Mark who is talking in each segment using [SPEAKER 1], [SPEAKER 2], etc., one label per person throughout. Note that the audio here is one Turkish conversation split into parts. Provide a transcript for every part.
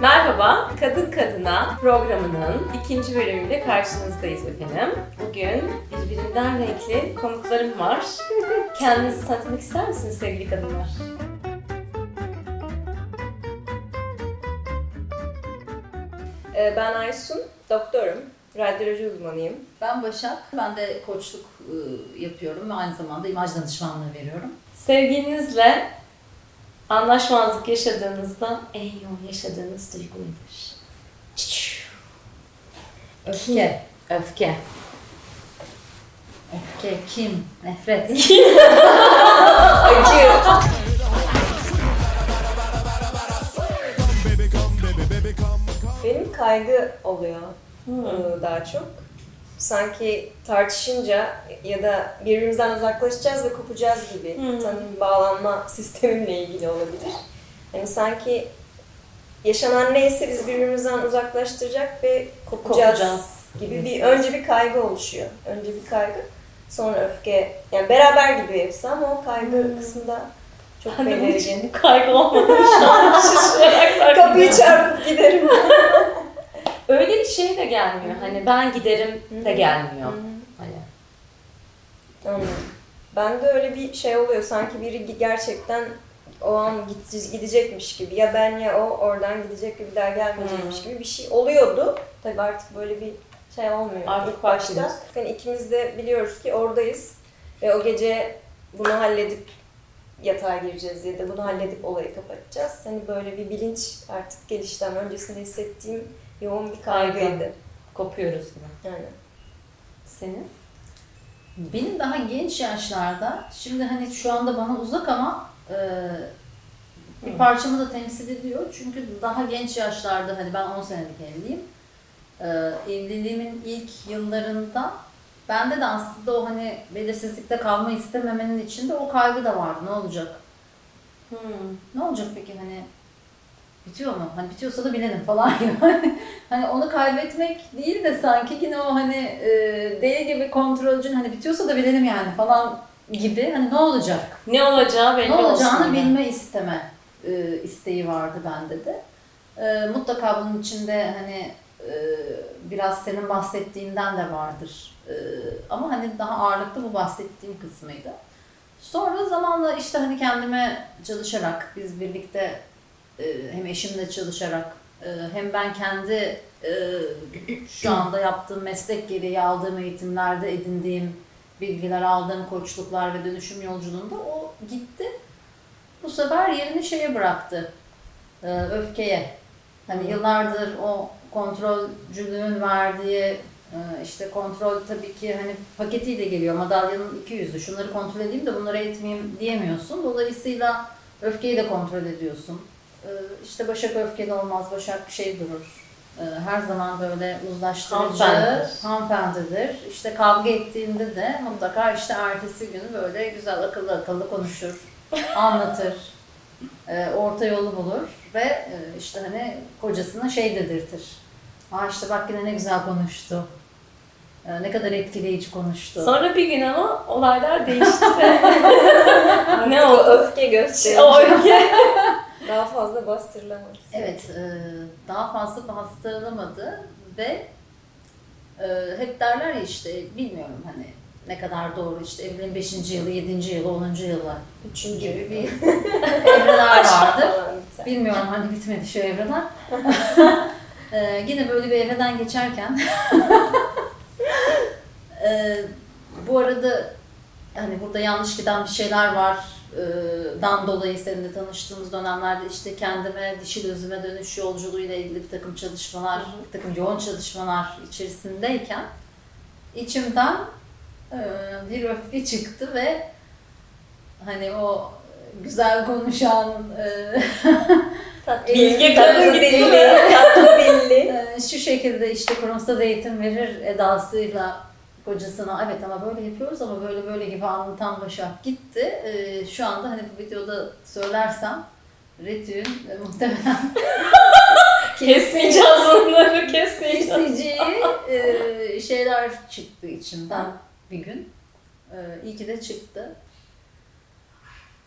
[SPEAKER 1] Merhaba, Kadın Kadına programının ikinci bölümüyle karşınızdayız efendim. Bugün birbirinden renkli konuklarım var. Kendinizi tanıtmak ister misiniz sevgili kadınlar?
[SPEAKER 2] Ee, Ben Aysun, doktorum. Radyoloji uzmanıyım.
[SPEAKER 3] Ben Başak. Ben de koçluk e, yapıyorum ve aynı zamanda imaj danışmanlığı veriyorum.
[SPEAKER 1] Sevgilinizle anlaşmazlık yaşadığınızda en yoğun yaşadığınız duygu nedir?
[SPEAKER 3] Öfke.
[SPEAKER 1] Öfke.
[SPEAKER 3] Öfke, kim, nefret.
[SPEAKER 2] Acı. Benim kaygı oluyor ee, daha çok. Sanki tartışınca ya da birbirimizden uzaklaşacağız ve kopacağız gibi
[SPEAKER 1] Hmm.
[SPEAKER 2] tanım bağlanma sistemimle ilgili olabilir. Yani sanki yaşanan neyse biz birbirimizden uzaklaştıracak ve kopacağız,
[SPEAKER 1] Kopacağız.
[SPEAKER 2] gibi bir önce bir kaygı oluşuyor. Önce bir kaygı, sonra öfke. Yani beraber gidiyor hepsi ama o kaygı
[SPEAKER 1] Hmm.
[SPEAKER 2] kısmında çok
[SPEAKER 1] için
[SPEAKER 2] belirgin.
[SPEAKER 1] kaygı olmadan şu an
[SPEAKER 2] Kapıyı çarpıp giderim.
[SPEAKER 1] Öyle bir şey de gelmiyor. Hani ben giderim de gelmiyor. Hani
[SPEAKER 2] Anladım. Ben de öyle bir şey oluyor. Sanki biri gerçekten o an gidecekmiş gibi. Ya ben ya o oradan gidecek gibi daha gelmeyecekmiş gibi bir şey oluyordu. Tabii artık böyle bir şey olmuyor.
[SPEAKER 1] Artık
[SPEAKER 2] İlk başta. Yani ikimiz de biliyoruz ki oradayız. Ve o gece bunu halledip yatağa gireceğiz ya da bunu halledip olayı kapatacağız. Hani böyle bir bilinç artık gelişten öncesinde hissettiğim yoğun bir
[SPEAKER 1] Kaygı.
[SPEAKER 2] kaygıydı.
[SPEAKER 1] kopuyoruz gibi.
[SPEAKER 2] Yani.
[SPEAKER 1] Senin?
[SPEAKER 3] Benim daha genç yaşlarda, şimdi hani şu anda bana uzak ama e, bir parçamı da temsil ediyor. Çünkü daha genç yaşlarda, hani ben 10 senelik evliyim. E, evliliğimin ilk yıllarında bende de aslında o hani belirsizlikte kalma istememenin içinde o kaygı da vardı. Ne olacak?
[SPEAKER 1] Hmm.
[SPEAKER 3] Ne olacak peki hani bitiyor mu? Hani bitiyorsa da bilelim falan gibi. hani onu kaybetmek değil de sanki yine o hani e, deli gibi kontrolcün hani bitiyorsa da bilelim yani falan gibi hani ne olacak?
[SPEAKER 1] Ne olacağı belli
[SPEAKER 3] Ne olacağını bilme isteme e, isteği vardı bende de. E, mutlaka bunun içinde hani e, biraz senin bahsettiğinden de vardır. E, ama hani daha ağırlıklı bu bahsettiğim kısmıydı. Sonra zamanla işte hani kendime çalışarak biz birlikte hem eşimle çalışarak e, hem ben kendi e, şu anda yaptığım meslek gereği aldığım eğitimlerde edindiğim bilgiler, aldığım koçluklar ve dönüşüm yolculuğunda o gitti. Bu sefer yerini şeye bıraktı. e, öfkeye. Hani yıllardır o kontrolcülüğün verdiği e, işte kontrol tabii ki hani paketiyle geliyor. Madalyanın iki yüzü. Şunları kontrol edeyim de bunları etmeyeyim diyemiyorsun. Dolayısıyla öfkeyi de kontrol ediyorsun. E, işte Başak öfkeli olmaz. Başak şey durur. E, Her zaman böyle uzlaştırıcı,
[SPEAKER 1] Hanımefendidir.
[SPEAKER 3] hanımefendidir. İşte kavga ettiğinde de mutlaka işte ertesi gün böyle güzel akıllı akıllı konuşur, anlatır, e, orta yolu bulur ve e, işte hani kocasına şey dedirtir. Aa işte bak yine ne güzel konuştu. Ne kadar etkileyici konuştu.
[SPEAKER 1] Sonra bir gün ama olaylar değişti. Ne
[SPEAKER 2] o
[SPEAKER 1] oldu?
[SPEAKER 2] öfke gösterici.
[SPEAKER 1] o öfke.
[SPEAKER 2] Daha fazla bastırılamaz.
[SPEAKER 3] Evet, e, daha fazla bastırılamadı ve e, hep derler ya işte bilmiyorum hani ne kadar doğru işte evliliğin 5. yılı, 7. yılı, 10. yılı
[SPEAKER 2] Üçüncü
[SPEAKER 3] gibi bir evreler
[SPEAKER 2] biter.
[SPEAKER 3] Bilmiyorum hani bitmedi şu evreler. Yine böyle bir evreden geçerken Ee, bu arada hani burada yanlış giden bir şeyler var dan dolayı seninle tanıştığımız dönemlerde işte kendime dişil özüme dönüş yolculuğuyla ilgili bir takım çalışmalar, bir takım yoğun çalışmalar içerisindeyken içimden bir öfke çıktı ve hani o güzel konuşan
[SPEAKER 1] Bilge kadın mi?
[SPEAKER 2] tatlı dilli.
[SPEAKER 3] Şu şekilde işte kurumsal eğitim verir edasıyla kocasına evet ama böyle yapıyoruz ama böyle böyle gibi anlatan Başak gitti. Ee, şu anda hani bu videoda söylersem Retü'nün e, muhtemelen
[SPEAKER 1] Kesmeyeceğiz onları, kesmeyeceğiz.
[SPEAKER 3] kesici e, şeyler çıktı içimden bir gün. E, iyi ki de çıktı.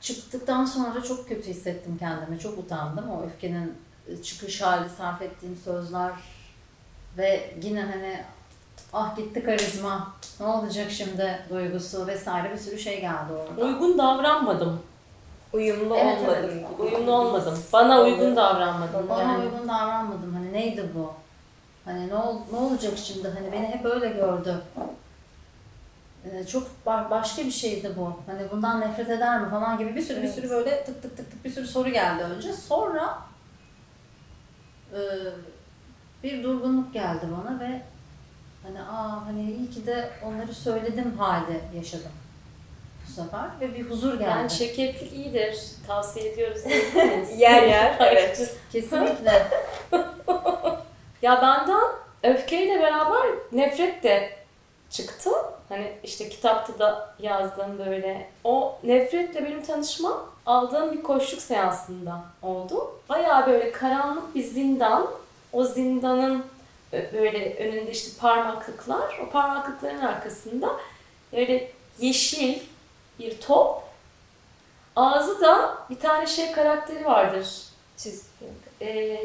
[SPEAKER 3] Çıktıktan sonra çok kötü hissettim kendimi. Çok utandım. O öfkenin çıkış hali sarf ettiğim sözler ve yine hani ah gitti karizma ne olacak şimdi duygusu vesaire bir sürü şey geldi orada.
[SPEAKER 1] Uygun davranmadım.
[SPEAKER 2] Uyumlu
[SPEAKER 3] Evet,
[SPEAKER 2] olmadım
[SPEAKER 3] evet.
[SPEAKER 1] Uyumlu olmadım. Bana uygun davranmadım.
[SPEAKER 3] Bana
[SPEAKER 1] Yani.
[SPEAKER 3] uygun davranmadım. Hani neydi bu? Hani ne, ol, ne olacak şimdi? Hani beni hep öyle gördü. Ee, çok ba- başka bir şeydi bu. Hani bundan nefret eder mi falan gibi bir sürü bir
[SPEAKER 2] Evet.
[SPEAKER 3] sürü böyle tık tık tık tık bir sürü soru geldi önce. Sonra e, bir durgunluk geldi bana ve hani aa hani iyi ki de onları söyledim halde yaşadım bu sefer ve bir huzur geldi.
[SPEAKER 1] Yani çirkeflik iyidir. Tavsiye ediyoruz.
[SPEAKER 2] Yer yer evet.
[SPEAKER 3] Kesinlikle.
[SPEAKER 1] Ya benden öfkeyle beraber nefret de çıktı. Hani işte kitapta da yazdığım böyle. O nefretle benim tanışmam aldığım bir koşluk seansında oldu. Bayağı böyle karanlık bir zindan. O zindanın böyle önünde işte parmaklıklar. O parmaklıkların arkasında böyle yeşil bir top. Ağzı da bir tane şey karakteri vardır.
[SPEAKER 2] Çizgi film.
[SPEAKER 1] Ee,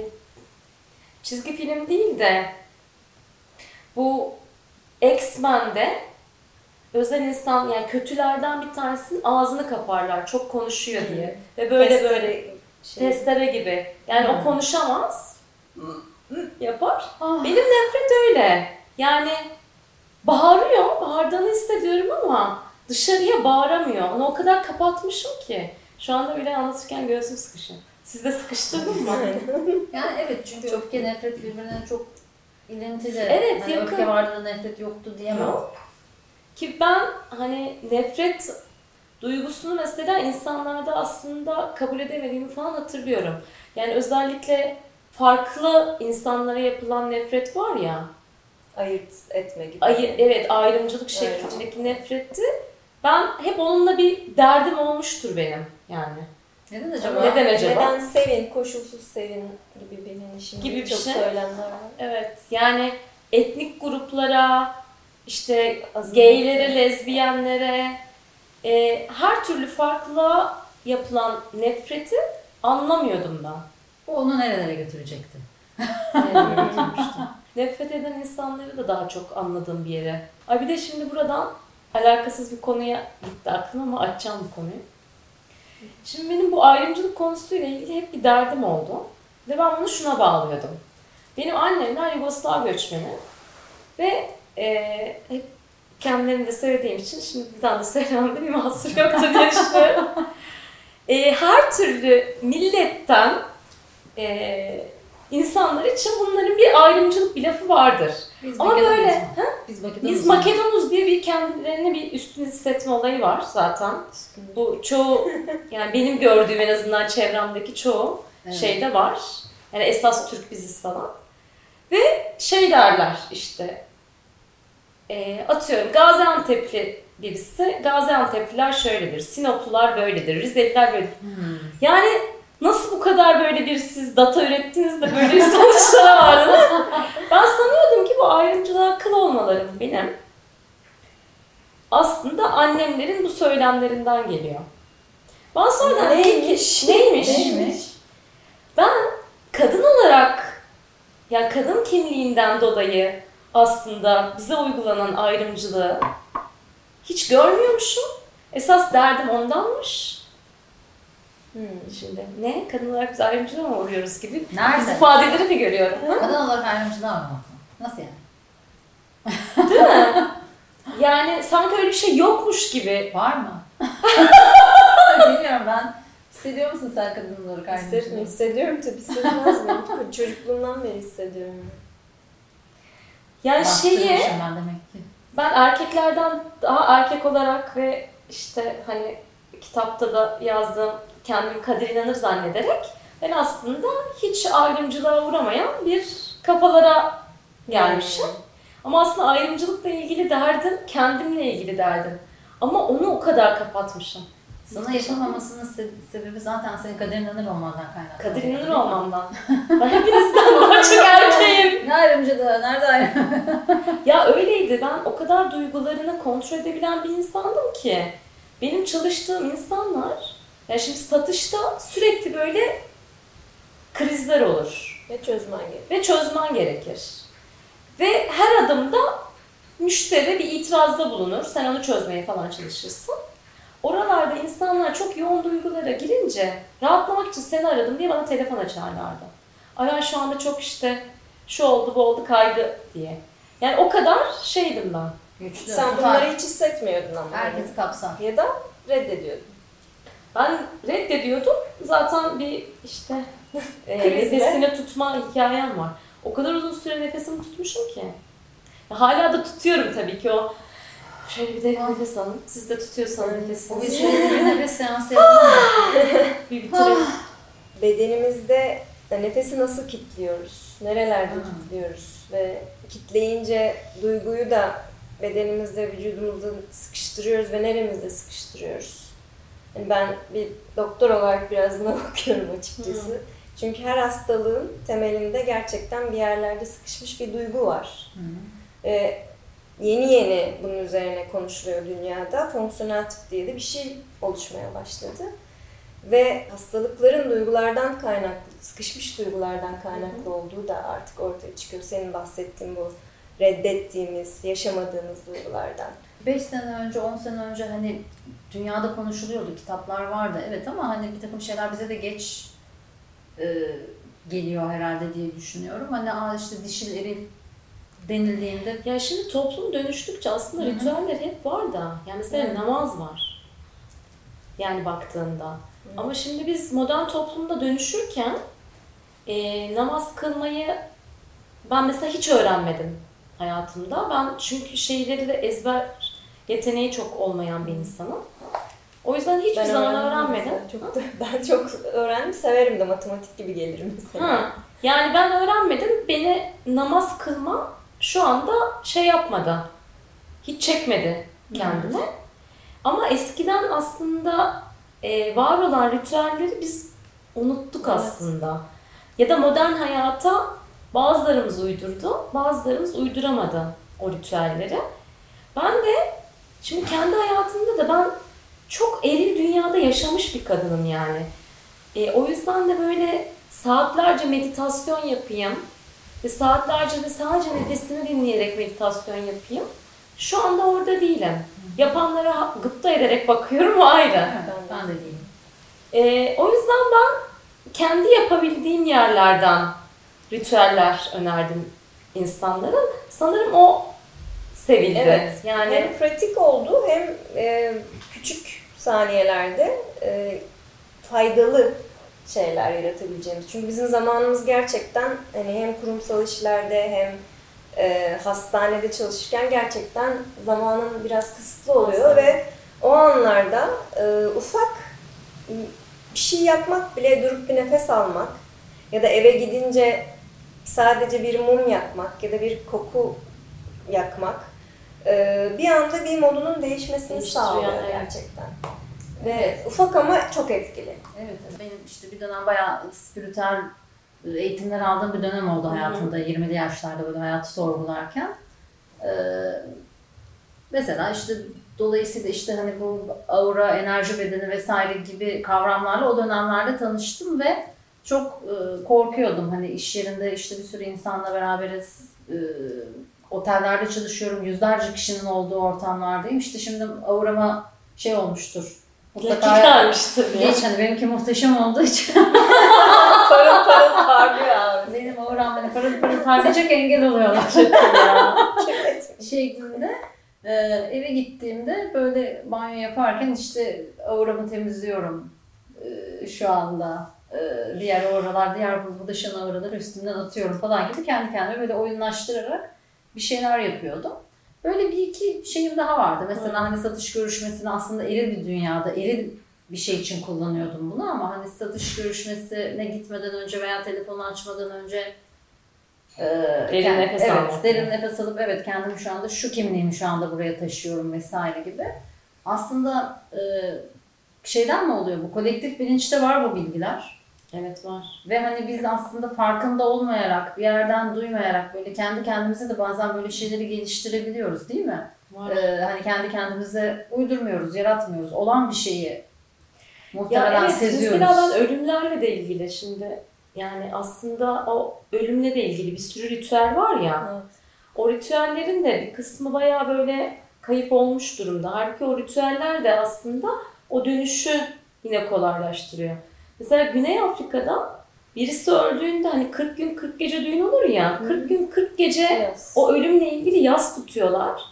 [SPEAKER 1] çizgi film değil de bu X-Men'de özel insan yani kötülerden bir tanesinin ağzını kaparlar çok konuşuyor diye. Ve böyle
[SPEAKER 2] Testere
[SPEAKER 1] böyle
[SPEAKER 2] şey.
[SPEAKER 1] testere gibi. Yani
[SPEAKER 3] Hmm.
[SPEAKER 1] o konuşamaz. Yapar.
[SPEAKER 3] Ah.
[SPEAKER 1] Benim nefret öyle. Yani bağırıyor. Bağırdığını hissediyorum ama dışarıya bağıramıyor. Onu o kadar kapatmışım ki. Şu anda bile anlatırken göğsüm sıkışıyor. Siz de sıkıştırdın mı?
[SPEAKER 3] Yani evet çünkü öfke nefret birbirine çok ilintili.
[SPEAKER 1] Evet,
[SPEAKER 3] hani
[SPEAKER 1] yakın.
[SPEAKER 3] öfke vardı da nefret yoktu diyemem.
[SPEAKER 1] Yok. Ki ben hani nefret duygusunu mesela insanlarda aslında kabul edemediğimi falan hatırlıyorum. Yani özellikle farklı insanlara yapılan nefret var ya.
[SPEAKER 2] Ayırt etme gibi.
[SPEAKER 1] Ayı, evet ayrımcılık şeklindeki nefretti. Ben hep onunla bir derdim olmuştur benim yani.
[SPEAKER 3] Neden acaba?
[SPEAKER 1] Neden acaba?
[SPEAKER 2] Neden sevin, koşulsuz sevin gibi bilinişim
[SPEAKER 1] Gibi bir
[SPEAKER 2] çok
[SPEAKER 1] şey.
[SPEAKER 2] söylemler var.
[SPEAKER 1] Evet yani etnik gruplara, işte
[SPEAKER 2] Azınlık.
[SPEAKER 1] gaylere, lezbiyenlere, e, her türlü farklılığa yapılan nefreti anlamıyordum ben.
[SPEAKER 3] Bu onu nerelere götürecekti?
[SPEAKER 1] Yani nefret eden insanları da daha çok anladığım bir yere. Ay bir de şimdi buradan alakasız bir konuya gitti aklım ama açacağım bu konuyu. Şimdi benim bu ayrımcılık konusuyla ilgili hep bir derdim oldu. Ve ben bunu şuna bağlıyordum. Benim annemler Yugoslav göçmeni. Ve e, hep kendilerine de söylediğim için şimdi buradan da söylememde bir mahsur yoktur diye düşünüyorum. E, her türlü milletten e, insanlar için bunların bir ayrımcılık bir lafı vardır.
[SPEAKER 3] Biz
[SPEAKER 1] Ama
[SPEAKER 3] Makedonuz
[SPEAKER 1] böyle ha?
[SPEAKER 3] Biz Makedonuz
[SPEAKER 1] biz? Makedonuz diye bir kendilerine bir üstün hissetme olayı var zaten. Bu çoğu yani benim gördüğüm en azından çevremdeki çoğu
[SPEAKER 3] Evet.
[SPEAKER 1] şeyde var. Yani esas Türk biziz falan. Ve şey derler işte e, atıyorum Gaziantep'li birisi Gaziantep'liler şöyledir, Sinoplular böyledir, Rizeliler böyledir.
[SPEAKER 3] Hmm.
[SPEAKER 1] Yani nasıl bu kadar böyle bir siz data ürettiniz de böyle sonuçlara vardınız? ben sanıyordum ki bu ayrımcılığa kıl olmalarım benim. Aslında annemlerin bu söylemlerinden geliyor. Ben sonradan
[SPEAKER 2] Neymiş?
[SPEAKER 1] Neymiş?
[SPEAKER 3] Neymiş?
[SPEAKER 1] Ben kadın olarak yani kadın kimliğinden dolayı aslında bize uygulanan ayrımcılığı hiç görmüyormuşum. Esas derdim ondanmış.
[SPEAKER 2] Hmm.
[SPEAKER 1] Şimdi ne? Kadın olarak biz ayrımcılığa mı uğruyoruz gibi
[SPEAKER 3] Nerede?
[SPEAKER 1] biz ifadeleri mi görüyorum?
[SPEAKER 3] Kadın olarak ayrımcılığa mı? Nasıl yani?
[SPEAKER 1] Değil mi? Yani sanki öyle bir şey yokmuş gibi.
[SPEAKER 3] Var mı? Bilmiyorum ben. Hissediyor musun sen kadın olarak ayrımcılığı?
[SPEAKER 2] Hissediyorum tabii. Hissetmez miyim? Çocukluğumdan beri hissediyorum.
[SPEAKER 1] Yani şeyi
[SPEAKER 3] ben demek ki.
[SPEAKER 1] ben erkeklerden daha erkek olarak ve işte hani kitapta da yazdığım kendimi kadir inanır zannederek ben aslında hiç ayrımcılığa uğramayan bir kafalara gelmişim. Ama aslında ayrımcılıkla ilgili derdim kendimle ilgili derdim. Ama onu o kadar kapatmışım.
[SPEAKER 3] Sana yapılmamasının se- sebebi zaten senin kader inanır olmandan kaynaklı.
[SPEAKER 1] Kadir inanır olmamdan. Ben hepinizden daha çok erkeğim.
[SPEAKER 3] Ne ayrımcılığı? Nerede ayrım?
[SPEAKER 1] Ya öyleydi. Ben o kadar duygularını kontrol edebilen bir insandım ki. Benim çalıştığım insanlar, ya şimdi satışta sürekli böyle krizler olur
[SPEAKER 2] Ve çözmen gerek.
[SPEAKER 1] ve çözmen gerekir. Ve her adımda müşteri bir itirazda bulunur. Sen onu çözmeye falan çalışırsın. Oralarda insanlar çok yoğun duygulara girince rahatlamak için seni aradım diye bana telefon açarlardı. Aran şu anda çok işte şu oldu bu oldu kaydı diye. Yani o kadar şeydim ben.
[SPEAKER 3] Güçlü.
[SPEAKER 2] Sen bunları hiç hissetmiyordun ama.
[SPEAKER 3] Herkesi kapsar.
[SPEAKER 2] Ya da reddediyordun.
[SPEAKER 1] Ben reddediyordum. Zaten bir işte e, nefesini tutma hikayem var. O kadar uzun süre nefesimi tutmuşum ki. Ya Hala da tutuyorum tabii ki o. Şöyle bir derin nefes alın. Siz de tutuyorsanız nefesinizi.
[SPEAKER 3] şöyle bir nefes seansı yapalım?
[SPEAKER 1] Bir bitirelim.
[SPEAKER 2] Bedenimizde nefesi nasıl kilitliyoruz? Nerelerde
[SPEAKER 3] Hmm.
[SPEAKER 2] kilitliyoruz? Ve kitleyince duyguyu da bedenimizde, vücudumuzda sıkıştırıyoruz ve neremizde sıkıştırıyoruz? Yani ben bir doktor olarak biraz buna bakıyorum açıkçası. Çünkü her hastalığın temelinde gerçekten bir yerlerde sıkışmış bir duygu var.
[SPEAKER 3] Hı.
[SPEAKER 2] Ee, yeni yeni bunun üzerine konuşuluyor dünyada. Fonksiyonel tıp diye de bir şey oluşmaya başladı. Ve hastalıkların duygulardan kaynaklı, sıkışmış duygulardan kaynaklı olduğu da artık ortaya çıkıyor. Senin bahsettiğin bu reddettiğimiz, yaşamadığımız duygulardan.
[SPEAKER 3] 5 sene önce, 10 sene önce hani dünyada konuşuluyordu, kitaplar vardı evet ama hani bir takım şeyler bize de geç e, geliyor herhalde diye düşünüyorum. Hani Aa işte dişil eril denildiğinde
[SPEAKER 1] Ya şimdi toplum dönüştükçe aslında
[SPEAKER 3] Hı hı.
[SPEAKER 1] ritüeller hep var da. Yani mesela
[SPEAKER 2] Hı.
[SPEAKER 1] namaz var. Yani baktığında. Ama şimdi biz modern toplumda dönüşürken e, namaz kılmayı ben mesela hiç öğrenmedim hayatımda. Ben çünkü şeyleri de ezber yeteneği çok olmayan bir insanım. O yüzden hiçbir zaman
[SPEAKER 2] öğrendim
[SPEAKER 1] öğrenmedim.
[SPEAKER 2] mesela. Çok da, ben çok öğrendim, severim de matematik gibi gelir mesela.
[SPEAKER 1] Ha, yani ben öğrenmedim. Beni namaz kılma şu anda şey yapmadı. Hiç çekmedi kendine. Ama eskiden aslında e, var olan ritüelleri biz unuttuk
[SPEAKER 2] Evet.
[SPEAKER 1] aslında. Ya da modern hayata bazılarımız uydurdu, bazılarımız uyduramadı o ritüelleri. Ben de şimdi kendi hayatımda da ben çok eril dünyada yaşamış bir kadınım yani. E, o yüzden de böyle saatlerce meditasyon yapayım ve saatlerce de sadece nefesimi dinleyerek meditasyon yapayım. Şu anda orada değilim. Yapanlara gıpta ederek bakıyorum ayrı.
[SPEAKER 3] Evet, ben de değilim.
[SPEAKER 1] E, o yüzden ben kendi yapabildiğim yerlerden ritüeller önerdim insanlara. Sanırım o sevildi.
[SPEAKER 2] Evet.
[SPEAKER 1] Yani
[SPEAKER 2] Hem pratik oldu hem e, küçük saniyelerde e, faydalı şeyler yaratabileceğimiz. Çünkü bizim zamanımız gerçekten hani hem kurumsal işlerde hem e, hastanede çalışırken gerçekten zamanın biraz kısıtlı oluyor
[SPEAKER 1] Aslında.
[SPEAKER 2] ve o anlarda e, ufak bir şey yapmak bile durup bir nefes almak ya da eve gidince sadece bir mum yakmak ya da bir koku yakmak e, bir anda bir modunun değişmesini sağlıyor
[SPEAKER 1] evet.
[SPEAKER 2] gerçekten. Ve ufak ama çok etkili.
[SPEAKER 3] Evet, benim işte bir dönem bayağı spiritüel eğitimler aldığım bir dönem oldu hayatımda. 20'li yaşlarda böyle hayatı sorgularken. Ee, mesela işte dolayısıyla işte hani bu aura, enerji bedeni vesaire gibi kavramlarla o dönemlerde tanıştım ve çok e, korkuyordum. Hani iş yerinde işte bir sürü insanla beraberiz. E, otellerde çalışıyorum. Yüzlerce kişinin olduğu ortamlardayım. İşte şimdi aurama şey olmuştur.
[SPEAKER 1] Mutlaka gelmiştir.
[SPEAKER 3] Geç hani benimki muhteşem olduğu için
[SPEAKER 2] parıl parıl parlıyor abi.
[SPEAKER 3] benim auram beni parıl parıl parlayacak engel oluyorlar ya.
[SPEAKER 2] Evet.
[SPEAKER 3] şeklinde. Ee, eve gittiğimde böyle banyo yaparken işte auramı temizliyorum ee, şu anda. Ee, diğer auralar, diğer bu dışın auraları üstünden atıyorum falan gibi kendi kendime böyle oyunlaştırarak bir şeyler yapıyordum. Böyle bir iki şeyim daha vardı. Mesela hani satış görüşmesini aslında eril bir dünyada, eril bir şey için kullanıyordum bunu ama hani satış görüşmesine gitmeden önce veya telefonu açmadan önce e,
[SPEAKER 1] Derin
[SPEAKER 3] kend-
[SPEAKER 1] nefes
[SPEAKER 3] evet,
[SPEAKER 1] almak.
[SPEAKER 3] Derin nefes alıp evet kendimi şu anda şu kimliğimi şu anda buraya taşıyorum vesaire gibi. Aslında e, şeyden mi oluyor bu? Kolektif bilinçte var bu bilgiler.
[SPEAKER 1] Evet var.
[SPEAKER 3] Ve hani biz aslında farkında olmayarak, bir yerden duymayarak böyle kendi kendimize de bazen böyle şeyleri geliştirebiliyoruz değil mi?
[SPEAKER 1] Var.
[SPEAKER 3] Ee, hani kendi kendimize uydurmuyoruz, yaratmıyoruz. Olan bir şeyi
[SPEAKER 1] Ya
[SPEAKER 3] muhtemelen
[SPEAKER 1] evet,
[SPEAKER 3] seziyoruz.
[SPEAKER 1] mesela ben ölümlerle de ilgili şimdi yani aslında o ölümle de ilgili bir sürü ritüel var ya.
[SPEAKER 2] Evet.
[SPEAKER 1] O ritüellerin de bir kısmı bayağı böyle kayıp olmuş durumda. Halbuki o ritüeller de aslında o dönüşü yine kolaylaştırıyor. Mesela Güney Afrika'da birisi öldüğünde hani 40 gün 40 gece düğün olur ya. 40 gün 40 gece o ölümle ilgili yas tutuyorlar.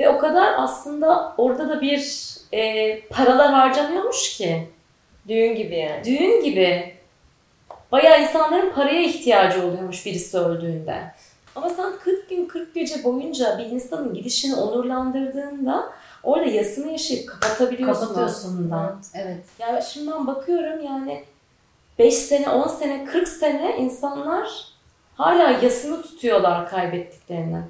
[SPEAKER 1] Ve o kadar aslında orada da bir e, paralar harcanıyormuş ki.
[SPEAKER 2] Düğün gibi yani.
[SPEAKER 1] Düğün gibi. Bayağı insanların paraya ihtiyacı oluyormuş birisi öldüğünde. Ama sen 40 gün 40 gece boyunca bir insanın gidişini onurlandırdığında orada yasını yaşayıp kapatabiliyorsun
[SPEAKER 3] Kapatıyorsun.
[SPEAKER 1] aslında.
[SPEAKER 3] Evet.
[SPEAKER 1] Yani şimdi ben bakıyorum yani 5 sene, 10 sene, 40 sene insanlar hala yasını tutuyorlar kaybettiklerinin.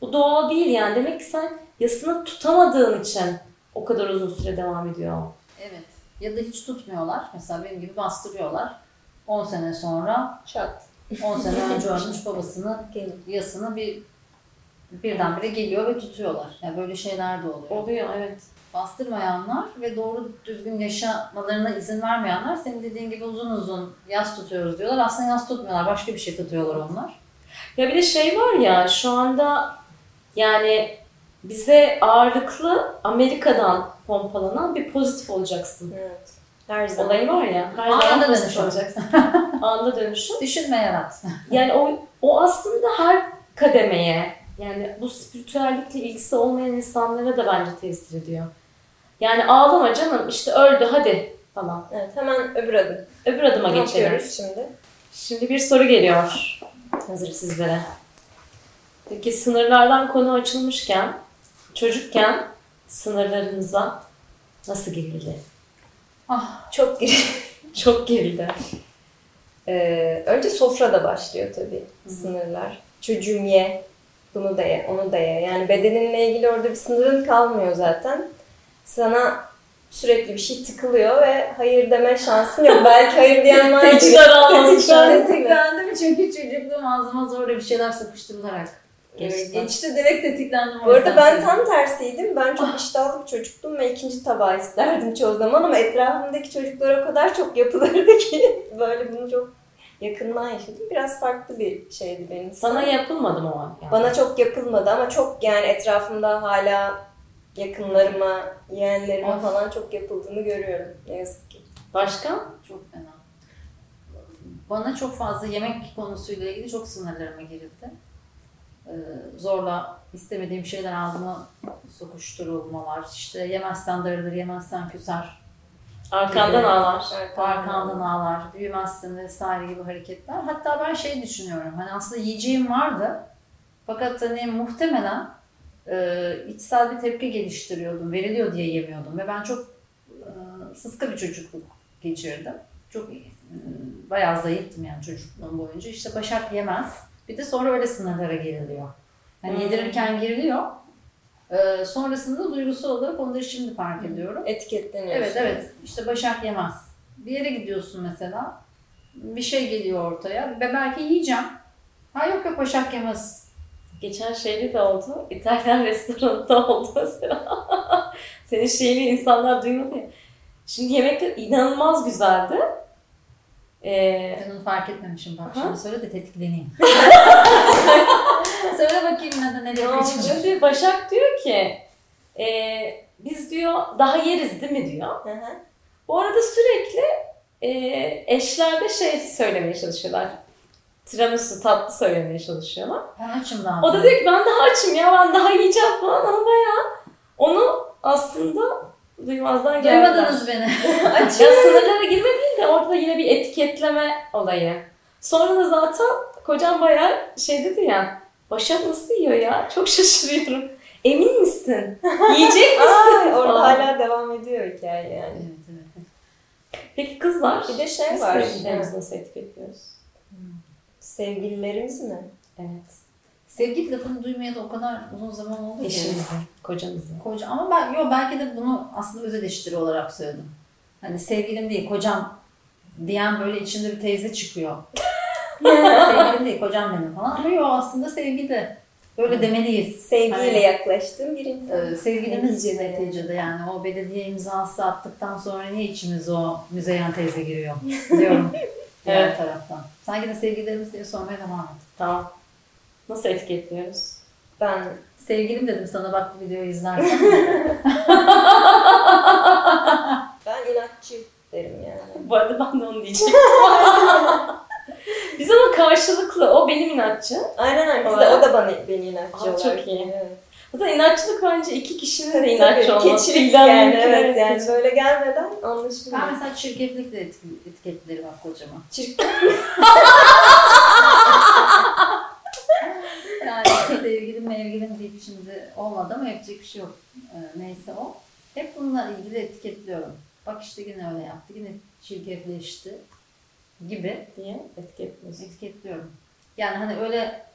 [SPEAKER 1] Bu doğal değil yani. Demek ki sen yasını tutamadığın için o kadar uzun süre devam ediyor.
[SPEAKER 3] Evet. Ya da hiç tutmuyorlar. Mesela benim gibi bastırıyorlar. 10 sene sonra
[SPEAKER 2] Çat.
[SPEAKER 3] 10 sene önce ölmüş babasının yasını bir birdenbire geliyor ve tutuyorlar. Yani böyle şeyler de oluyor.
[SPEAKER 1] Oluyor evet.
[SPEAKER 3] Bastırmayanlar ve doğru düzgün yaşamalarına izin vermeyenler senin dediğin gibi uzun uzun yas tutuyoruz diyorlar. Aslında yas tutmuyorlar. Başka bir şey tutuyorlar onlar.
[SPEAKER 1] Ya bir de şey var ya şu anda yani bize ağırlıklı Amerika'dan pompalanan bir pozitif olacaksın.
[SPEAKER 2] Evet. Her zaman.
[SPEAKER 1] Olayı var ya. Her
[SPEAKER 3] Anında
[SPEAKER 1] zaman pozitif
[SPEAKER 3] dönüşüm.
[SPEAKER 1] olacaksın. Anında dönüşüm.
[SPEAKER 3] Düşünme yarat.
[SPEAKER 1] Yani o, o aslında her kademeye yani bu spiritüellikle ilgisi olmayan insanlara da bence tesir ediyor. Yani ağlama canım işte öldü hadi falan.
[SPEAKER 2] Evet, hemen öbür adım.
[SPEAKER 1] Öbür adıma
[SPEAKER 2] Ne
[SPEAKER 1] geçelim.
[SPEAKER 2] yapıyoruz şimdi?
[SPEAKER 1] Şimdi bir soru geliyor hazır sizlere. Peki sınırlardan konu açılmışken çocukken sınırlarınıza nasıl girildi?
[SPEAKER 3] Ah,
[SPEAKER 2] Çok gir.
[SPEAKER 1] Çok gerildi.
[SPEAKER 2] Ee, önce sofrada başlıyor tabii sınırlar. Çocuğum ye, bunu da ye, onu da ye. Yani bedeninle ilgili orada bir sınırın kalmıyor zaten. Sana sürekli bir şey tıkılıyor ve hayır deme şansın yok. Belki hayır diyen var.
[SPEAKER 1] Tetikler almış.
[SPEAKER 2] Tetikler.
[SPEAKER 3] tetiklendim çünkü çocukluğum ağzıma zorla bir şeyler sıkıştırılarak
[SPEAKER 1] Geçti.
[SPEAKER 3] geçti. Direkt tetiklendim.
[SPEAKER 2] Bu arada ben tam tersiydim. Ben çok iştahlı bir çocuktum ve ikinci tabağı isterdim çoğu zaman ama etrafımdaki çocuklar o kadar çok yapılırdı ki böyle bunu çok yakından yaşadım. Biraz farklı bir şeydi benim.
[SPEAKER 1] Sana yapılmadı mı o? Yani?
[SPEAKER 2] Bana çok yapılmadı ama çok yani etrafımda hala yakınlarıma, yeğenlerime
[SPEAKER 3] Of.
[SPEAKER 2] falan çok yapıldığını görüyorum ne yazık ki.
[SPEAKER 1] Başka?
[SPEAKER 3] Çok fena. Bana çok fazla yemek konusuyla ilgili çok sınırlarıma girildi. Ee, zorla istemediğim şeyler ağzıma sokuşturulmalar. İşte yemezsen darılır, yemezsen küser.
[SPEAKER 1] Arkandan ağlar.
[SPEAKER 3] Arkandan ağlar, büyümezsin vesaire gibi hareketler. Hatta ben şey düşünüyorum. Hani aslında yiyeceğim vardı. Fakat hani muhtemelen e, içsel bir tepki geliştiriyordum. Veriliyor diye yemiyordum. Ve ben çok e, sıska bir çocukluk geçirdim. Çok e, bayağı zayıftım yani çocukluğum boyunca. İşte Başak yemez. Bir de sonra öyle sınırlara giriliyor. Hani
[SPEAKER 1] Hmm.
[SPEAKER 3] yedirirken giriliyor. E, sonrasında duygusal olarak onları şimdi fark ediyorum.
[SPEAKER 2] Etiketleniyor.
[SPEAKER 3] Evet evet işte Başak yemez. Bir yere gidiyorsun mesela. Bir şey geliyor ortaya ve belki yiyeceğim. Ha yok yok Başak yemez.
[SPEAKER 1] Geçen şeyde de oldu. İtalyan restoranında oldu mesela. Senin şeyini insanlar duymadı ya. Şimdi yemekler inanılmaz güzeldi. Ee,
[SPEAKER 3] Ben onu fark etmemişim bak. Şimdi söyle de tetikleneyim. söyle bakayım neden nereye
[SPEAKER 2] Ne
[SPEAKER 3] kaçacağım.
[SPEAKER 1] şimdi Başak diyor ki e, biz diyor daha yeriz değil mi diyor.
[SPEAKER 2] Hı hı.
[SPEAKER 1] Bu arada sürekli e, eşler de şey söylemeye çalışıyorlar. Tiramisu tatlı söylemeye çalışıyorlar.
[SPEAKER 3] Ben açım daha.
[SPEAKER 1] O da diyor ki ben daha açım ya ben daha yiyeceğim falan ama bayağı onu aslında duymazdan geldiler.
[SPEAKER 3] Duymadınız beni.
[SPEAKER 1] Ya sınırlara girme değil de orada yine bir etiketleme olayı. Sonra da zaten kocam bayağı şey dedi ya Başak nasıl yiyor ya? Çok şaşırıyorum. Emin misin? Yiyecek misin?
[SPEAKER 2] Aa, orada
[SPEAKER 1] falan.
[SPEAKER 2] hala devam ediyor hikaye yani.
[SPEAKER 3] evet, evet.
[SPEAKER 1] Peki kızlar?
[SPEAKER 2] Bir de şey
[SPEAKER 1] Biz
[SPEAKER 2] var.
[SPEAKER 1] sevgililerimizi nasıl etiketliyoruz?
[SPEAKER 2] Sevgililerimiz mi?
[SPEAKER 1] Evet.
[SPEAKER 3] Sevgi lafını duymaya da o kadar uzun zaman oldu ki.
[SPEAKER 1] Eşimizi, kocamızı.
[SPEAKER 3] Koca ama ben yo belki de bunu aslında öz eleştiri olarak söyledim. Hani sevgilim değil kocam diyen böyle içinde bir teyze çıkıyor. Sevgilim değil kocam benim falan. Ama yo aslında sevgi de böyle demeliyiz.
[SPEAKER 2] Sevgiyle
[SPEAKER 3] Aynen.
[SPEAKER 2] yaklaştığım bir insan.
[SPEAKER 3] Ee, sevgilimiz
[SPEAKER 2] Neticede.
[SPEAKER 3] yani o belediye imzası attıktan sonra niye içimize o müzeyen teyze giriyor diyorum. diğer
[SPEAKER 1] Evet.
[SPEAKER 3] taraftan. Sen yine sevgililerimiz diye sormaya devam et.
[SPEAKER 1] Tamam. Nasıl etiketliyoruz?
[SPEAKER 2] Ben
[SPEAKER 3] Sevgilim dedim sana bak bu videoyu izlersen.
[SPEAKER 2] ben inatçı derim yani.
[SPEAKER 1] Bu arada ben de onu diyecektim. Biz ama karşılıklı. O benim inatçı.
[SPEAKER 2] Aynen aynen. Biz de, o da bana beni inatçı
[SPEAKER 1] Aa, çok iyi.
[SPEAKER 2] Evet.
[SPEAKER 1] Zaten inatçılık bence iki kişinin de
[SPEAKER 2] Tabii,
[SPEAKER 1] inatçı
[SPEAKER 2] tabii.
[SPEAKER 1] olması.
[SPEAKER 2] Keçilik yani evet yani
[SPEAKER 1] keçilik.
[SPEAKER 2] böyle gelmeden anlaşılmıyor.
[SPEAKER 3] ben mesela çirkeflikle etik- etiketlerim bak kocama.
[SPEAKER 2] Çirkin.
[SPEAKER 3] Yani sevgilim mevgilim deyip şimdi olmadı ama yapacak bir şey yok. Ee, neyse o. Hep bununla ilgili etiketliyorum. Bak işte yine öyle yaptı. Yine çirkefleşti gibi
[SPEAKER 1] diye etiketliyorsun.
[SPEAKER 3] etiketliyorum. Yani hani öyle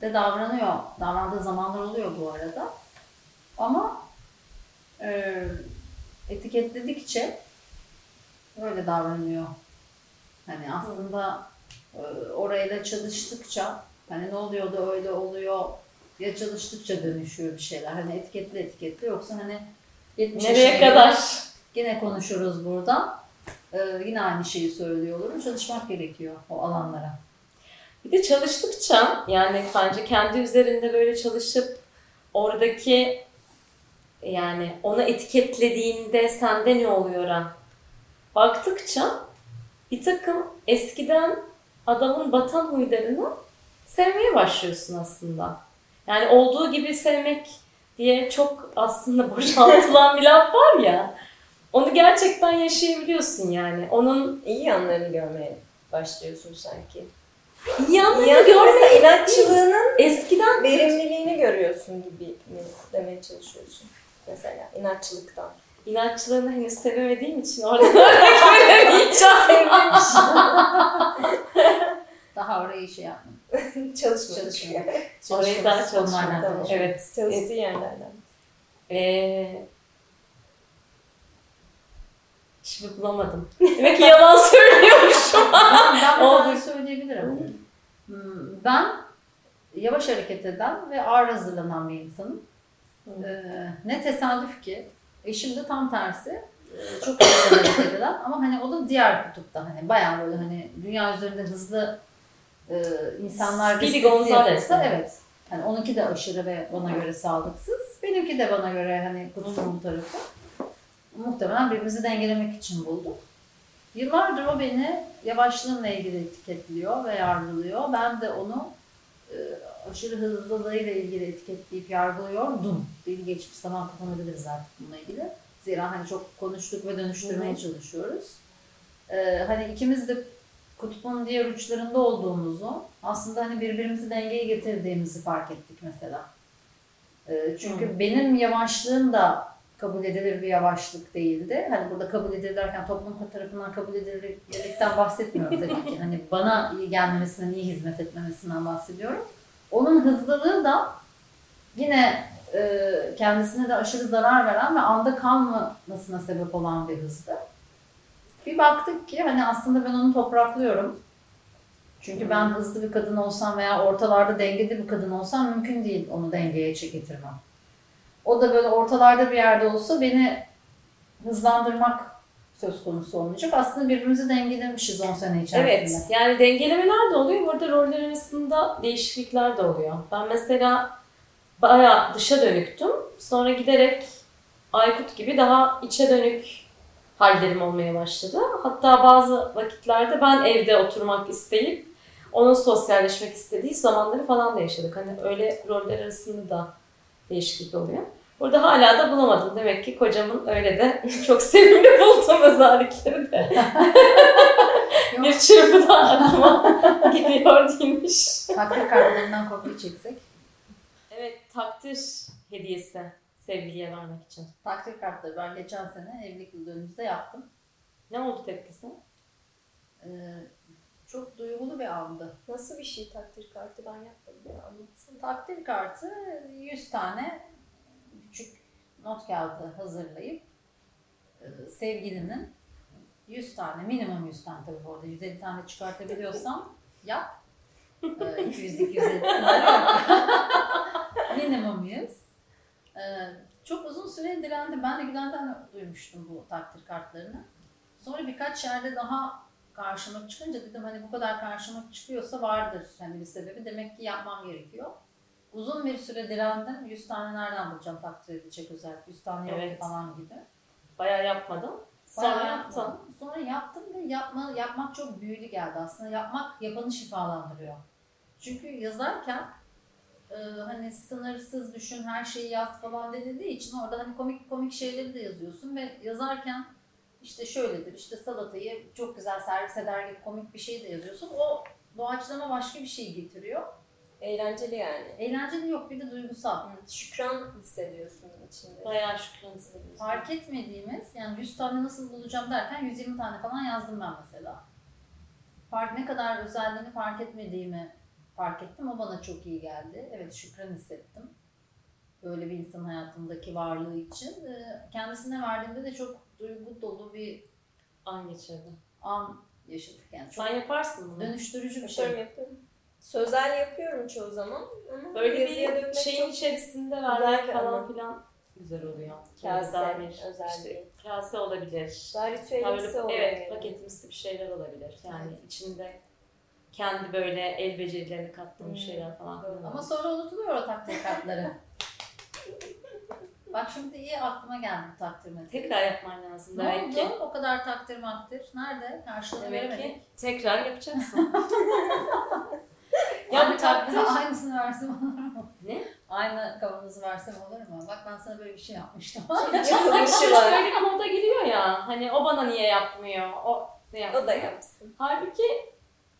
[SPEAKER 3] de davranıyor. Davrandığı zamanlar oluyor bu arada. Ama e, etiketledikçe öyle davranıyor. Hani aslında e, orayla çalıştıkça hani ne oluyor da öyle oluyor ya çalıştıkça dönüşüyor bir şeyler. Hani etiketli etiketli yoksa hani 70
[SPEAKER 1] Nereye kadar?
[SPEAKER 3] Yine konuşuruz burada. E, yine aynı şeyi söylüyor olurum. Çalışmak gerekiyor o alanlara.
[SPEAKER 1] Bir de çalıştıkça yani bence kendi üzerinde böyle çalışıp oradaki yani ona etiketlediğinde sende ne oluyor ha? Baktıkça bir takım eskiden adamın batan huylarını sevmeye başlıyorsun aslında. Yani olduğu gibi sevmek diye çok aslında boşaltılan bir laf var ya. Onu gerçekten yaşayabiliyorsun yani. Onun
[SPEAKER 2] İyi yanlarını görmeye başlıyorsun sanki.
[SPEAKER 1] iyi yanlarını
[SPEAKER 2] Yani mesela inatçılığının
[SPEAKER 1] eskiden
[SPEAKER 2] verimliliğini görüyorsun gibi mi demeye çalışıyorsun. Mesela inatçılıktan.
[SPEAKER 1] İnatçılığını henüz sevemediğim için orada örnek veremeyeceğim.
[SPEAKER 3] Daha orayı şey yapmadım.
[SPEAKER 2] Çalışmadık.
[SPEAKER 3] Çalışmıyor.
[SPEAKER 1] Orayı daha
[SPEAKER 3] konuşuyoruz.
[SPEAKER 1] Evet.
[SPEAKER 2] Çalıştığı yerlerden.
[SPEAKER 1] Ee, şimdi bulamadım. Demek ki yalan söylüyormuşum.
[SPEAKER 3] ben bir tane söyleyebilirim. Hmm, Ben yavaş hareket eden ve ağır hazırlanan bir insanım. Ee, ne tesadüf ki eşim de tam tersi. Ee, Çok hızlı hareket eden ama hani o da diğer kutupta hani bayağı böyle hani dünya üzerinde hızlı e, insanlar
[SPEAKER 1] Speedy Gonzales yani.
[SPEAKER 3] evet. Hani onunki de aşırı ve bana göre sağlıksız. Benimki de bana göre hani kutubun tarafı. Muhtemelen birbirimizi dengelemek için bulduk. Yıllardır o beni yavaşlığımla ilgili etiketliyor ve yargılıyor. Ben de onu e, aşırı hızlılığıyla ilgili etiketleyip yargılıyordum. Dil geçmiş zaman kapanabiliriz artık bununla ilgili. Zira hani çok konuştuk ve dönüştürmeye
[SPEAKER 2] Hı hı.
[SPEAKER 3] çalışıyoruz. E, hani ikimiz de kutbun diğer uçlarında olduğumuzu, aslında hani birbirimizi dengeye getirdiğimizi fark ettik mesela. E, çünkü
[SPEAKER 1] Hı.
[SPEAKER 3] benim yavaşlığım da kabul edilir bir yavaşlık değildi. Hani burada kabul edilir derken toplum tarafından kabul edilirlikten bahsetmiyorum tabii ki. Hani bana iyi gelmemesinden, iyi hizmet etmemesinden bahsediyorum. Onun hızlılığı da yine e, kendisine de aşırı zarar veren ve anda kalmamasına sebep olan bir hızdı. Bir baktık ki hani aslında ben onu topraklıyorum. Çünkü ben hızlı bir kadın olsam veya ortalarda dengede bir kadın olsam mümkün değil onu dengeye getirmem. O da böyle ortalarda bir yerde olsa beni hızlandırmak söz konusu olmayacak. Aslında birbirimizi dengelemişiz 10 sene içerisinde.
[SPEAKER 1] Evet. Yani dengelemeler de oluyor. Burada roller arasında değişiklikler de oluyor. Ben mesela bayağı dışa dönüktüm. Sonra giderek Aykut gibi daha içe dönük hallerim olmaya başladı. Hatta bazı vakitlerde ben evde oturmak isteyip onun sosyalleşmek istediği zamanları falan da yaşadık. Hani öyle roller arasında da değişiklik oluyor. Burada hala da bulamadım. Demek ki kocamın öyle de çok sevimli bulduğum özellikleri de bir çırpıda aklıma geliyor değilmiş.
[SPEAKER 3] Takdir kartlarından kopya çeksek.
[SPEAKER 1] Evet takdir hediyesi sevgiliye vermek için.
[SPEAKER 3] Takdir kartları ben geçen sene evlilik yıl dönümümüzde yaptım.
[SPEAKER 1] Ne oldu tepkisi?
[SPEAKER 3] Ee, çok duygulu bir andı.
[SPEAKER 2] Nasıl bir şey takdir kartı ben yapmadım
[SPEAKER 3] Takdir kartı 100 tane küçük not kağıdı hazırlayıp e, sevgilinin 100 tane, minimum 100 tane tabii bu arada 150 tane çıkartabiliyorsam yap. E, 200-250 tane yok. minimum 100. E, çok uzun süre direndi. Ben de Gülen'den duymuştum bu takdir kartlarını. Sonra birkaç yerde daha karşıma çıkınca dedim hani bu kadar karşıma çıkıyorsa vardır hani bir sebebi. Demek ki yapmam gerekiyor. Uzun bir süre direndim. 100 tane nereden bulacağım takdir edecek özel. 100 tane yok
[SPEAKER 1] Evet.
[SPEAKER 3] falan gibi.
[SPEAKER 1] Bayağı. Sonra
[SPEAKER 3] Bayağı
[SPEAKER 1] yaptın.
[SPEAKER 3] yaptım. Sonra yaptım ve yapma, yapmak çok büyülü geldi aslında. Yapmak yapanı şifalandırıyor. Çünkü yazarken e, hani sınırsız düşün her şeyi yaz falan denildiği için orada hani komik komik şeyleri de yazıyorsun ve yazarken işte şöyledir işte salatayı çok güzel servis eder gibi komik bir şey de yazıyorsun. O doğaçlama başka bir şey getiriyor.
[SPEAKER 2] Eğlenceli yani.
[SPEAKER 3] Eğlenceli yok bir de duygusal.
[SPEAKER 2] Şükran hissediyorsun içinde.
[SPEAKER 1] Bayağı şükran hissediyorsun.
[SPEAKER 3] Fark etmediğimiz yani 100 tane nasıl bulacağım derken 120 tane falan yazdım ben mesela. Fark ne kadar özelliğini fark etmediğimi fark ettim. O bana çok iyi geldi. Evet şükran hissettim. Böyle bir insan hayatımdaki varlığı için. Ee, Kendisine verdiğimde de çok duygu dolu bir
[SPEAKER 1] An geçirdim.
[SPEAKER 3] an yaşadık yani.
[SPEAKER 1] Sen yaparsın bunu.
[SPEAKER 3] dönüştürücü bir şey.
[SPEAKER 2] Sözel yapıyorum çoğu zaman ama
[SPEAKER 1] Böyle bir şeyin içerisinde vermek falan
[SPEAKER 2] anı.
[SPEAKER 1] filan güzel oluyor.
[SPEAKER 2] Kase,
[SPEAKER 1] Dair,
[SPEAKER 2] özel
[SPEAKER 1] işte kase olabilir.
[SPEAKER 2] daha ritüelimsi oluyor.
[SPEAKER 1] evet paketimsi bir şeyler olabilir. Yani içinde kendi böyle el becerilerini kattığın
[SPEAKER 2] Hmm,
[SPEAKER 1] şeyler falan.
[SPEAKER 2] doğru.
[SPEAKER 3] Ama sonra unutuluyor o takdir kartları. Bak şimdi iyi aklıma geldi bu takdir meselesi.
[SPEAKER 1] tekrar yapman lazım
[SPEAKER 3] Ne
[SPEAKER 1] demek
[SPEAKER 3] oldu?
[SPEAKER 1] ki.
[SPEAKER 3] O kadar takdir makdir. Nerede? Karşılığını
[SPEAKER 1] Demek
[SPEAKER 3] veremedik.
[SPEAKER 1] ki tekrar yapacaksın.
[SPEAKER 3] Ya
[SPEAKER 1] bu
[SPEAKER 3] bir
[SPEAKER 1] takdir
[SPEAKER 3] aynısını versem olur mu?
[SPEAKER 1] Ne?
[SPEAKER 3] Aynı kavanozu versem olur mu? Bak ben sana böyle bir şey yapmıştım.
[SPEAKER 2] Yapılmışı
[SPEAKER 1] Çocuk
[SPEAKER 2] var.
[SPEAKER 1] öyle bir moda giriyor ya. Hani o bana niye yapmıyor? O ne yapmıyor?
[SPEAKER 2] O da yapsın.
[SPEAKER 1] Halbuki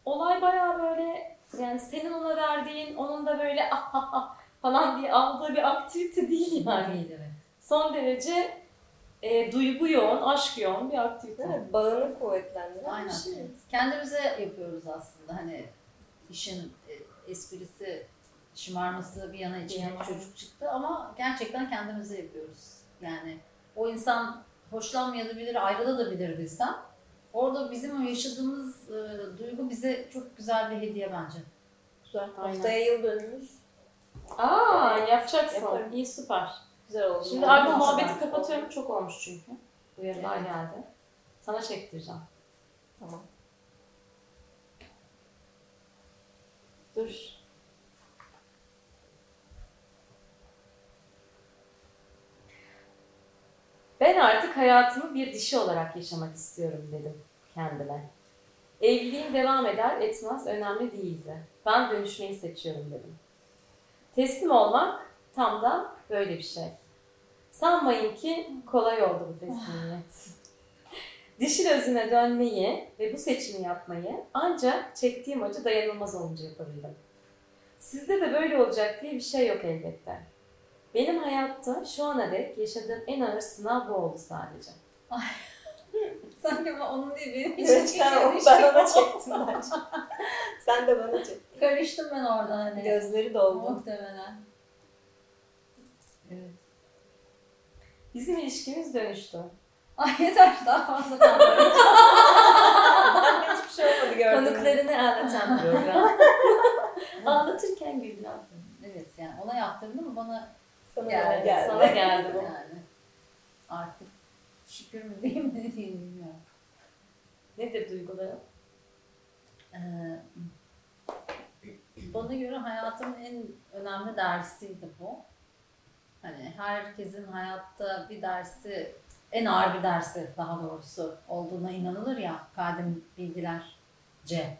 [SPEAKER 1] olay bayağı böyle yani senin ona verdiğin onun da böyle ah ah ah falan diye aldığı bir aktivite değil yani.
[SPEAKER 3] Değil evet.
[SPEAKER 1] Son derece e, duygu yoğun, aşk yoğun bir aktivite.
[SPEAKER 2] Mi? Bağını kuvvetlendiren
[SPEAKER 3] Aynen.
[SPEAKER 2] bir şey.
[SPEAKER 3] Kendimize yapıyoruz aslında. Hani işin e, esprisi, şımarması bir yana için
[SPEAKER 1] yana.
[SPEAKER 3] çocuk çıktı ama gerçekten kendimize yapıyoruz. Yani o insan hoşlanmayabilir, ayrılabilir bizden. Orada bizim o yaşadığımız e, duygu bize çok güzel bir hediye bence.
[SPEAKER 2] Güzel.
[SPEAKER 1] Aynen.
[SPEAKER 2] Haftaya yıl dönümümüz.
[SPEAKER 1] Aa yapacaksın.
[SPEAKER 2] Yaparım.
[SPEAKER 1] İyi süper.
[SPEAKER 2] Güzel oldu.
[SPEAKER 1] Şimdi artık
[SPEAKER 2] hoş
[SPEAKER 1] muhabbeti kapatıyorum. Çok olmuş çünkü. Uyarılar
[SPEAKER 3] Evet.
[SPEAKER 1] geldi. Sana çektireceğim.
[SPEAKER 2] Tamam.
[SPEAKER 1] Dur. Ben artık hayatımı bir dişi olarak yaşamak istiyorum dedim kendime. Evliliğim devam eder etmez önemli değildi. Ben dönüşmeyi seçiyorum dedim. Teslim olmak tam da böyle bir şey. Sanmayın ki kolay oldu bu teslimiyet. Dişil özüne dönmeyi ve bu seçimi yapmayı ancak çektiğim acı dayanılmaz olunca yapabildim. Sizde de böyle olacak diye bir şey yok elbette. Benim hayatta şu ana dek yaşadığım en ağır sınav bu oldu sadece.
[SPEAKER 3] Sanki onun değil benim
[SPEAKER 2] Evet, sen o, ben ona çektim bence. Sen de bana çek.
[SPEAKER 3] Karıştım ben orada hani.
[SPEAKER 2] Gözleri doldu.
[SPEAKER 3] Muhtemelen. Evet.
[SPEAKER 1] Bizim ilişkimiz dönüştü.
[SPEAKER 3] Ay yeter daha fazla kalmadı.
[SPEAKER 2] Bende hiçbir şey olmadı gördüm.
[SPEAKER 1] Konuklarını anlatan program. Anlatırken güldüm.
[SPEAKER 3] evet yani ona yaptırdım ama bana
[SPEAKER 2] Sana
[SPEAKER 3] geldi.
[SPEAKER 2] geldi.
[SPEAKER 1] Sana geldi bu.
[SPEAKER 3] Yani artık şükür mü diyeyim mi diyeyim bilmiyorum.
[SPEAKER 1] Nedir duyguların?
[SPEAKER 3] Ee, bana göre hayatımın en önemli dersiydi bu. Hani herkesin hayatta bir dersi, en ağır bir dersi daha doğrusu olduğuna inanılır ya kadim bilgilerce.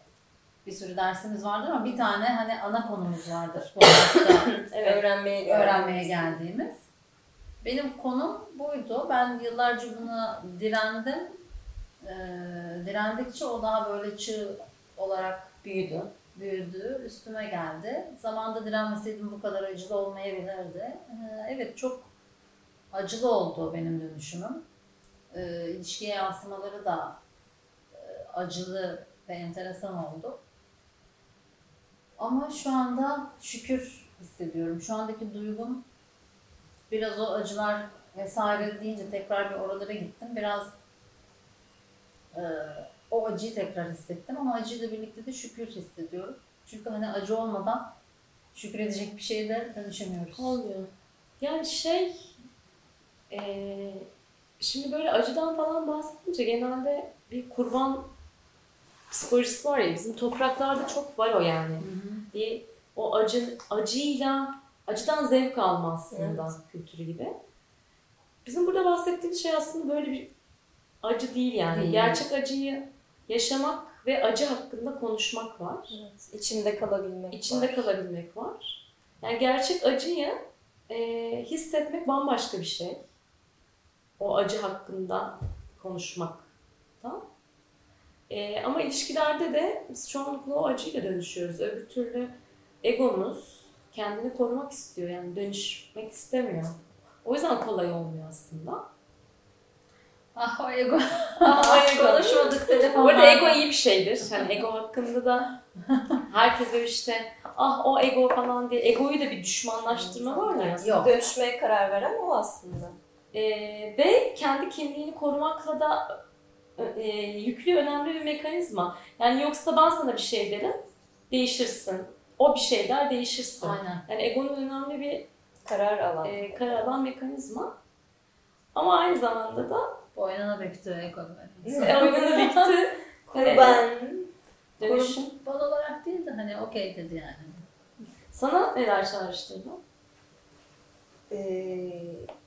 [SPEAKER 3] Bir sürü dersimiz vardır ama bir tane hani ana konumuz vardır bu hayatta
[SPEAKER 1] Evet.
[SPEAKER 2] Öğrenmeye
[SPEAKER 3] öğrenmeye geldiğimiz. Benim konum buydu. Ben yıllarca buna direndim. Ee, direndikçe o daha böyle çığ olarak
[SPEAKER 1] Büyüdü.
[SPEAKER 3] büyüdü, üstüme geldi. Zamanda direnmeseydim bu kadar acılı olmayabilirdi. Ee, evet çok acılı oldu benim dönüşümüm. Ee, ilişkiye yansımaları da e, acılı ve enteresan oldu. Ama şu anda şükür hissediyorum. Şu andaki duygum biraz o acılar vesaire deyince tekrar bir oralara gittim. Biraz e, o acıyı tekrar hissettim ama acıyla birlikte de şükür hissediyorum. Çünkü hani acı olmadan şükür edecek bir şeye de dönüşemiyoruz.
[SPEAKER 1] Olmuyor. Yani şey, eee, şimdi böyle acıdan falan bahsedince genelde bir kurban psikolojisi var ya bizim topraklarda çok var o yani. Bir o acı acıyla acıdan zevk alma aslında kültürü gibi. Bizim burada bahsettiğimiz şey aslında böyle bir acı değil yani.
[SPEAKER 3] Değil.
[SPEAKER 1] Gerçek acıyı yaşamak ve acı hakkında konuşmak var.
[SPEAKER 2] Evet. İçinde kalabilmek
[SPEAKER 1] İçinde
[SPEAKER 2] var.
[SPEAKER 1] kalabilmek var. Yani gerçek acıyı e, hissetmek bambaşka bir şey. O acı hakkında konuşmak. Tamam. E, ama ilişkilerde de biz çoğunlukla o acıyla dönüşüyoruz. Öbür türlü egomuz kendini korumak istiyor. Yani dönüşmek istemiyor. O yüzden kolay olmuyor aslında.
[SPEAKER 3] Ah o ego.
[SPEAKER 1] Ama
[SPEAKER 3] ego. Konuşmadık telefonla.
[SPEAKER 1] Bu arada ego iyi bir şeydir. Hani ego hakkında da herkese işte ah o ego falan diye egoyu da bir düşmanlaştırma var ya.
[SPEAKER 3] Yok.
[SPEAKER 2] Dönüşmeye karar veren o aslında.
[SPEAKER 1] Ee, ve kendi kimliğini korumakla da e, yüklü önemli bir mekanizma. Yani yoksa ben sana bir şey derim, değişirsin. O bir şey der, değişirsin.
[SPEAKER 3] Aynen.
[SPEAKER 1] Yani egonun önemli bir
[SPEAKER 2] Karar alan.
[SPEAKER 1] e, karar alan mekanizma. Ama aynı zamanda da
[SPEAKER 3] Boynuna büktü ego.
[SPEAKER 1] oyunu bitti.
[SPEAKER 2] Kurban.
[SPEAKER 1] Dönüşüm.
[SPEAKER 3] Kurban olarak değil de hani okey dedi yani.
[SPEAKER 1] Sana neler çağrıştırdı?
[SPEAKER 2] Ee,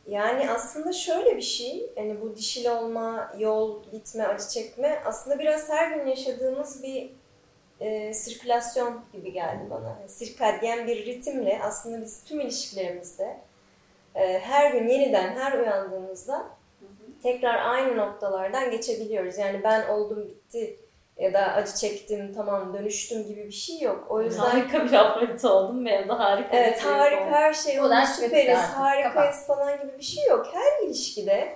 [SPEAKER 2] yani aslında şöyle bir şey, hani bu dişil olma, yol gitme, acı çekme aslında biraz her gün yaşadığımız bir e, sirkülasyon gibi geldi bana. Sirkadyen bir ritimle aslında biz tüm ilişkilerimizde e, her gün yeniden her uyandığımızda tekrar aynı noktalardan geçebiliyoruz. Yani ben oldum bitti ya da acı çektim tamam dönüştüm gibi bir şey yok. O yüzden
[SPEAKER 1] Harika bir afrodit oldum ve da harika bir
[SPEAKER 2] Evet
[SPEAKER 1] teyze
[SPEAKER 2] harika
[SPEAKER 1] oldum.
[SPEAKER 2] her şey oldu süperiz harikayız falan gibi bir şey yok. Her ilişkide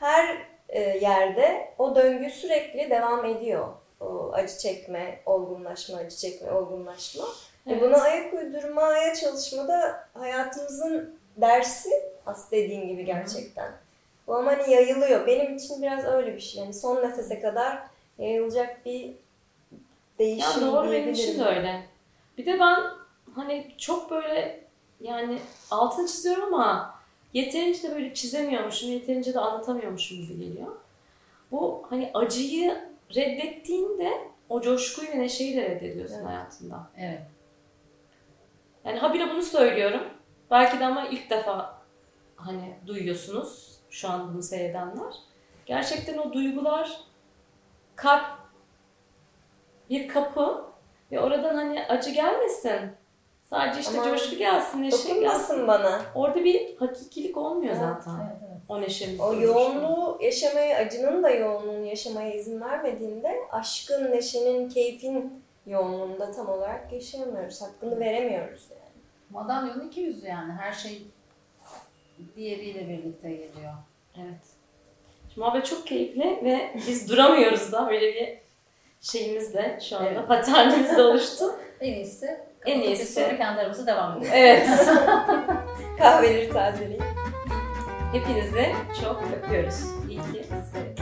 [SPEAKER 2] her e, yerde o döngü sürekli devam ediyor. O acı çekme, olgunlaşma, acı çekme, olgunlaşma. Ve
[SPEAKER 1] Evet.
[SPEAKER 2] buna ayak uydurmaya çalışmada hayatımızın dersi aslında dediğin gibi gerçekten. Bu ama hani yayılıyor. Benim için biraz öyle bir şey. Yani son nefese kadar yayılacak bir değişim
[SPEAKER 1] Ya doğru benim için de öyle. Bir de ben hani çok böyle yani altını çiziyorum ama yeterince de böyle çizemiyormuşum, yeterince de anlatamıyormuşum gibi geliyor. Bu hani acıyı reddettiğinde o coşkuyu ve neşeyi de reddediyorsun
[SPEAKER 2] Evet.
[SPEAKER 1] hayatında.
[SPEAKER 3] Evet.
[SPEAKER 1] Yani habire bunu söylüyorum. Belki de ama ilk defa hani duyuyorsunuz şu an bunu seyredenler. Gerçekten o duygular kalp bir kapı ve oradan hani acı gelmesin. Sadece işte
[SPEAKER 2] Aman,
[SPEAKER 1] coşku gelsin, neşe gelsin.
[SPEAKER 2] Bana.
[SPEAKER 1] Orada bir hakikilik olmuyor
[SPEAKER 2] Evet,
[SPEAKER 1] zaten.
[SPEAKER 3] Evet, evet.
[SPEAKER 1] O neşenin.
[SPEAKER 2] O yoğunluğu yaşamaya, acının da yoğunluğunu yaşamaya izin vermediğinde aşkın, neşenin, keyfin yoğunluğunu da tam olarak yaşayamıyoruz. Hakkını veremiyoruz yani.
[SPEAKER 3] Madalyonun iki yüzü yani. Her şey diğeriyle birlikte geliyor.
[SPEAKER 1] Evet. Şimdi muhabbet çok keyifli ve biz duramıyoruz da böyle bir şeyimiz de şu anda
[SPEAKER 3] Evet.
[SPEAKER 1] paternimiz de oluştu.
[SPEAKER 3] En iyisi.
[SPEAKER 1] En iyisi.
[SPEAKER 3] kendi devam edelim.
[SPEAKER 1] Evet.
[SPEAKER 2] Kahveleri tazeleyip.
[SPEAKER 1] Hepinizi çok öpüyoruz. İyi ki size